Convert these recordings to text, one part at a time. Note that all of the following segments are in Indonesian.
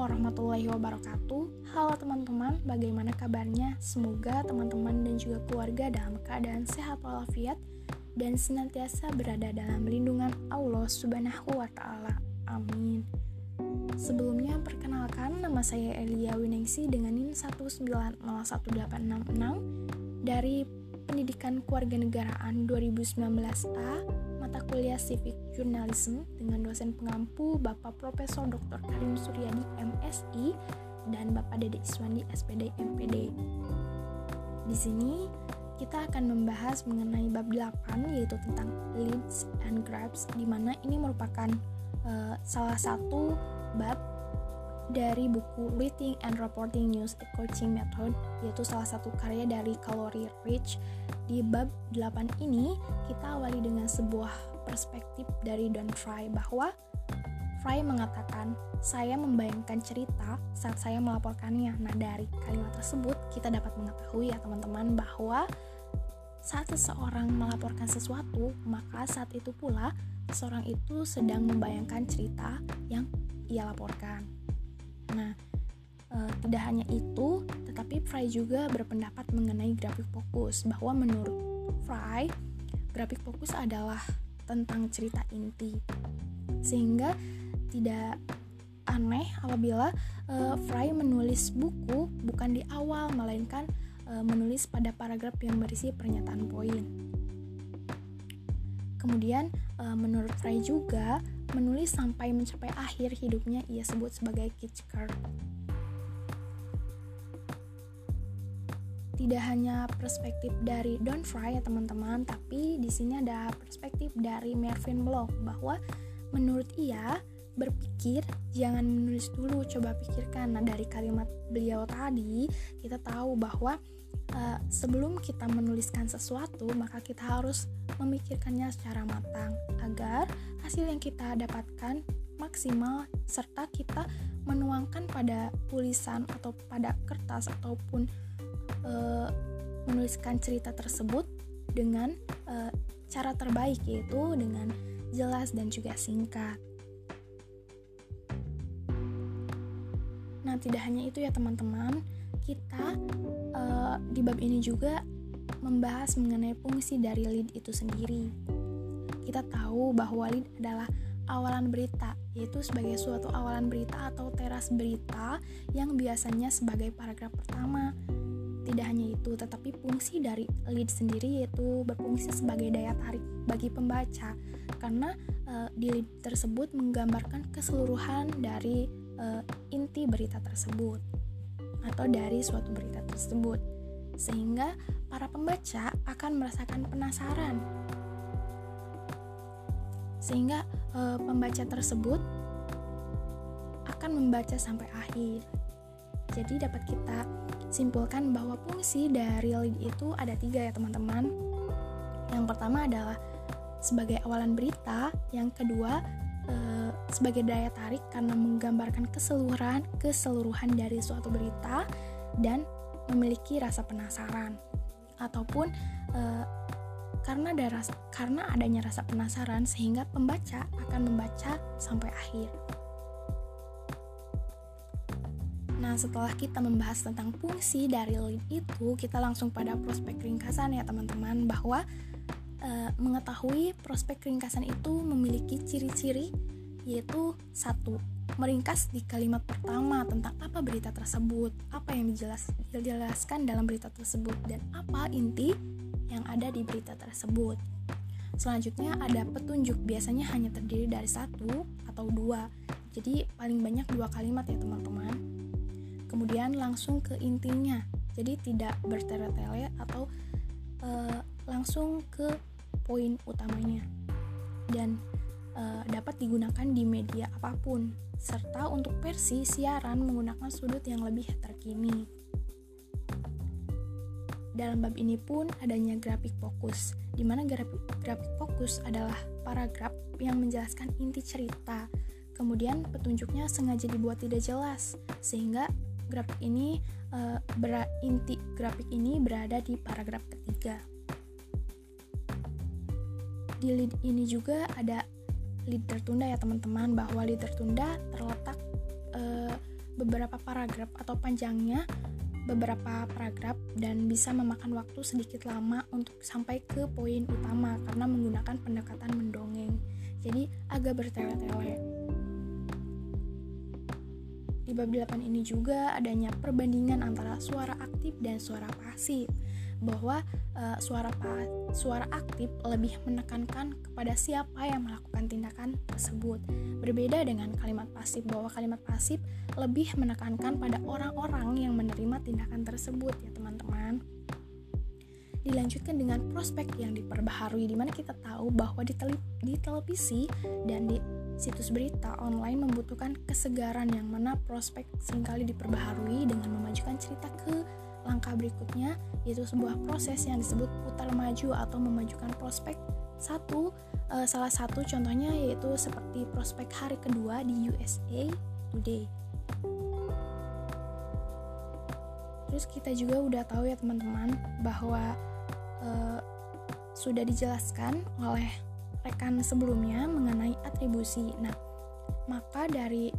warahmatullahi wabarakatuh. Halo teman-teman, bagaimana kabarnya? Semoga teman-teman dan juga keluarga dalam keadaan sehat walafiat dan senantiasa berada dalam lindungan Allah Subhanahu wa taala. Amin. Sebelumnya perkenalkan nama saya Elia Winingsi dengan NIM 1901866 dari Pendidikan Kewarganegaraan 2019A mata kuliah Civic Journalism dengan dosen pengampu Bapak Profesor Dr. Karim Suryadi MSI dan Bapak Dede Iswandi SPD MPD. Di sini kita akan membahas mengenai bab 8 yaitu tentang leads and grabs di mana ini merupakan uh, salah satu bab dari buku Reading and Reporting News a Coaching Method yaitu salah satu karya dari Calorie Rich di bab 8 ini kita awali dengan sebuah perspektif dari Don Fry bahwa Fry mengatakan, saya membayangkan cerita saat saya melaporkannya. Nah, dari kalimat tersebut kita dapat mengetahui ya teman-teman bahwa saat seseorang melaporkan sesuatu, maka saat itu pula seseorang itu sedang membayangkan cerita yang ia laporkan. Nah, e, tidak hanya itu, tetapi Fry juga berpendapat mengenai grafik fokus bahwa menurut Fry, grafik fokus adalah tentang cerita inti. Sehingga tidak aneh apabila e, Fry menulis buku bukan di awal melainkan e, menulis pada paragraf yang berisi pernyataan poin. Kemudian e, menurut Fry juga menulis sampai mencapai akhir hidupnya ia sebut sebagai Kitchker. Tidak hanya perspektif dari Don Fry ya teman-teman, tapi di sini ada perspektif dari Mervyn Block bahwa menurut ia berpikir jangan menulis dulu, coba pikirkan. Nah, dari kalimat beliau tadi kita tahu bahwa uh, sebelum kita menuliskan sesuatu, maka kita harus memikirkannya secara matang agar hasil yang kita dapatkan maksimal serta kita menuangkan pada tulisan atau pada kertas ataupun uh, menuliskan cerita tersebut dengan uh, cara terbaik yaitu dengan jelas dan juga singkat. Nah, tidak hanya itu ya teman-teman, kita uh, di bab ini juga membahas mengenai fungsi dari lead itu sendiri. Kita tahu bahwa lead adalah awalan berita, yaitu sebagai suatu awalan berita atau teras berita yang biasanya sebagai paragraf pertama tidak hanya itu, tetapi fungsi dari lead sendiri yaitu berfungsi sebagai daya tarik bagi pembaca. Karena uh, di lead tersebut menggambarkan keseluruhan dari uh, inti berita tersebut atau dari suatu berita tersebut. Sehingga para pembaca akan merasakan penasaran. Sehingga uh, pembaca tersebut akan membaca sampai akhir. Jadi dapat kita simpulkan bahwa fungsi dari lead itu ada tiga ya teman-teman. Yang pertama adalah sebagai awalan berita, yang kedua e, sebagai daya tarik karena menggambarkan keseluruhan keseluruhan dari suatu berita dan memiliki rasa penasaran ataupun e, karena ada rasa, karena adanya rasa penasaran sehingga pembaca akan membaca sampai akhir. Nah, setelah kita membahas tentang fungsi dari lead itu, kita langsung pada prospek ringkasan ya teman-teman bahwa e, mengetahui prospek ringkasan itu memiliki ciri-ciri yaitu satu meringkas di kalimat pertama tentang apa berita tersebut, apa yang dijelas, dijelaskan dalam berita tersebut dan apa inti yang ada di berita tersebut. Selanjutnya ada petunjuk, biasanya hanya terdiri dari satu atau dua. Jadi paling banyak dua kalimat ya teman-teman kemudian langsung ke intinya. Jadi tidak bertele-tele atau uh, langsung ke poin utamanya. Dan uh, dapat digunakan di media apa pun serta untuk versi siaran menggunakan sudut yang lebih terkini. Dalam bab ini pun adanya grafik fokus, di mana grafik, grafik fokus adalah paragraf yang menjelaskan inti cerita. Kemudian petunjuknya sengaja dibuat tidak jelas, sehingga grafik ini uh, inti grafik ini berada di paragraf ketiga. Di lead ini juga ada lead tertunda ya teman-teman bahwa lead tertunda terletak uh, beberapa paragraf atau panjangnya beberapa paragraf dan bisa memakan waktu sedikit lama untuk sampai ke poin utama karena menggunakan pendekatan mendongeng. Jadi agak bertele-tele. Di bab 8 ini juga adanya perbandingan antara suara aktif dan suara pasif bahwa uh, suara pa, suara aktif lebih menekankan kepada siapa yang melakukan tindakan tersebut. Berbeda dengan kalimat pasif bahwa kalimat pasif lebih menekankan pada orang-orang yang menerima tindakan tersebut ya teman-teman. Dilanjutkan dengan prospek yang diperbaharui di mana kita tahu bahwa di, di televisi dan di situs berita online membutuhkan kesegaran yang mana prospek sering kali diperbaharui dengan memajukan cerita ke Langkah berikutnya yaitu sebuah proses yang disebut putar maju atau memajukan prospek. Satu, uh, salah satu contohnya yaitu seperti prospek hari kedua di USA Today. Terus kita juga udah tahu ya teman-teman bahwa uh, sudah dijelaskan oleh rekan sebelumnya mengenai atribusi. Nah, maka dari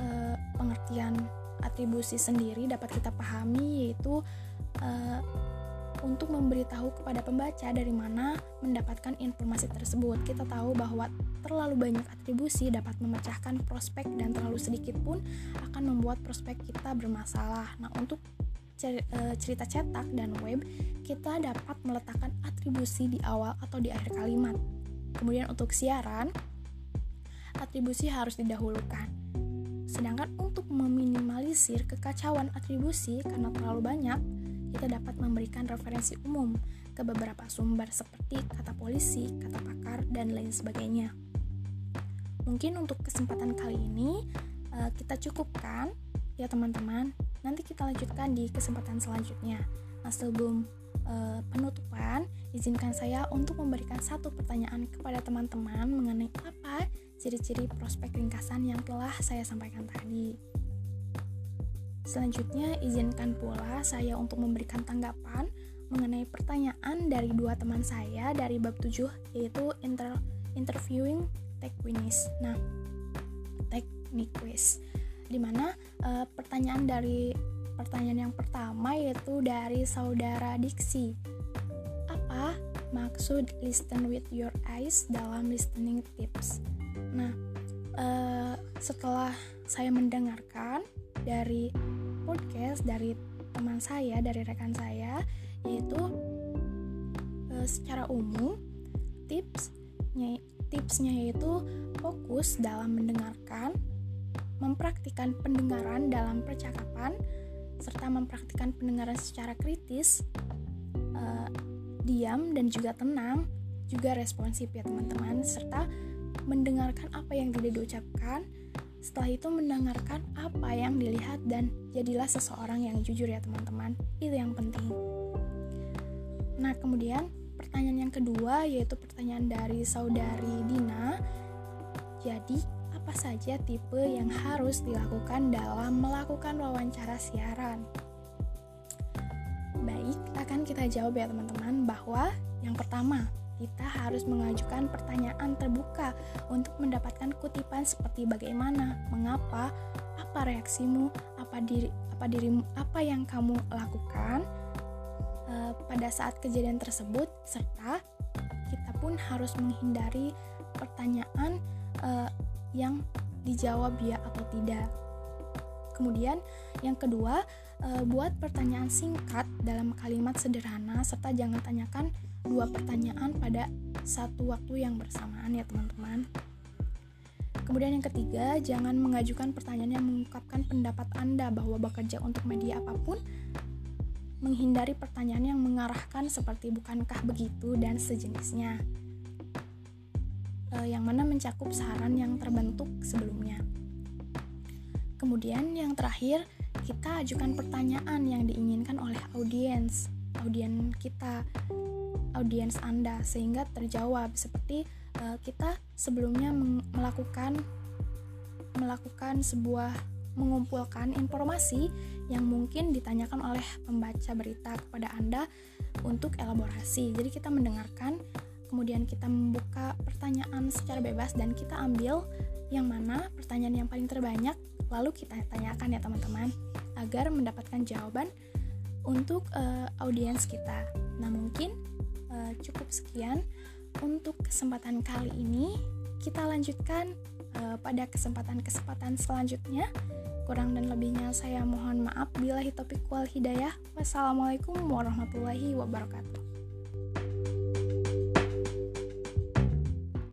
uh, pengertian atribusi sendiri dapat kita pahami yaitu uh, untuk memberitahu kepada pembaca dari mana mendapatkan informasi tersebut. Kita tahu bahwa terlalu banyak atribusi dapat memecahkan prospek dan terlalu sedikit pun akan membuat prospek kita bermasalah. Nah, untuk eh, cerita cetak dan web, kita dapat meletakkan atribusi di awal atau di akhir kalimat. Kemudian untuk siaran, atribusi harus didahulukan. Sedangkan untuk meminimalisir kekacauan atribusi karena terlalu banyak, kita dapat memberikan referensi umum ke beberapa sumber seperti kata polisi, kata pakar, dan lain sebagainya. Mungkin untuk kesempatan kali ini eh, kita cukupkan ya teman-teman. Nanti kita lanjutkan di kesempatan selanjutnya. Nah, sebelum uh, penutupan, izinkan saya untuk memberikan satu pertanyaan kepada teman-teman mengenai apa ciri-ciri prospek ringkasan yang telah saya sampaikan tadi. Selanjutnya, izinkan pula saya untuk memberikan tanggapan mengenai pertanyaan dari dua teman saya dari bab 7 yaitu inter interviewing techniques. Nah, teknik quiz. Di mana uh, eh, pertanyaan dari pertanyaan yang pertama yaitu dari saudara Diksi. Maksud listen with your eyes dalam listening tips? Nah, uh, setelah saya mendengarkan dari podcast dari teman saya, dari rekan saya, yaitu uh, secara umum tipsnya tipsnya yaitu fokus dalam mendengarkan, mempraktikkan pendengaran dalam percakapan, serta mempraktikkan pendengaran secara kritis, uh, diam dan juga tenang, juga responsif ya teman-teman, serta mendengarkan apa yang tidak diucapkan, setelah itu mendengarkan apa yang dilihat dan jadilah seseorang yang jujur ya teman-teman. Itu yang penting. Nah, kemudian pertanyaan yang kedua yaitu pertanyaan dari saudari Dina. Jadi, apa saja tipe yang harus dilakukan dalam melakukan wawancara siaran? Baik, akan kita jawab ya teman-teman bahwa yang pertama, kita harus mengajukan pertanyaan terbuka untuk mendapatkan kutipan seperti bagaimana, mengapa, apa reaksimu, apa diri apa dirimu, apa yang kamu lakukan uh, pada saat kejadian tersebut serta kita pun harus menghindari pertanyaan uh, yang dijawab ya atau tidak. Kemudian yang kedua, uh, buat pertanyaan singkat dalam kalimat sederhana serta jangan tanyakan dua pertanyaan pada satu waktu yang bersamaan ya teman-teman. Kemudian yang ketiga, jangan mengajukan pertanyaan yang mengungkapkan pendapat Anda bahwa bekerja untuk media apa pun menghindari pertanyaan yang mengarahkan seperti bukankah begitu dan sejenisnya. E, yang mana mencakup saran yang terbentuk sebelumnya. Kemudian yang terakhir, kita ajukan pertanyaan yang diinginkan oleh audiens, audiens kita audiens Anda sehingga terjawab seperti uh, kita sebelumnya melakukan melakukan sebuah mengumpulkan informasi yang mungkin ditanyakan oleh pembaca berita kepada Anda untuk elaborasi. Jadi kita mendengarkan, kemudian kita membuka pertanyaan secara bebas dan kita ambil yang mana pertanyaan yang paling terbanyak lalu kita tanyakan ya teman-teman agar mendapatkan jawaban untuk uh, audiens kita. Nah, mungkin uh, cukup sekian untuk kesempatan kali ini. Kita lanjutkan uh, pada kesempatan-kesempatan selanjutnya. Kurang dan lebihnya saya mohon maaf bila hitopik wal hidayah. Wassalamualaikum warahmatullahi wabarakatuh.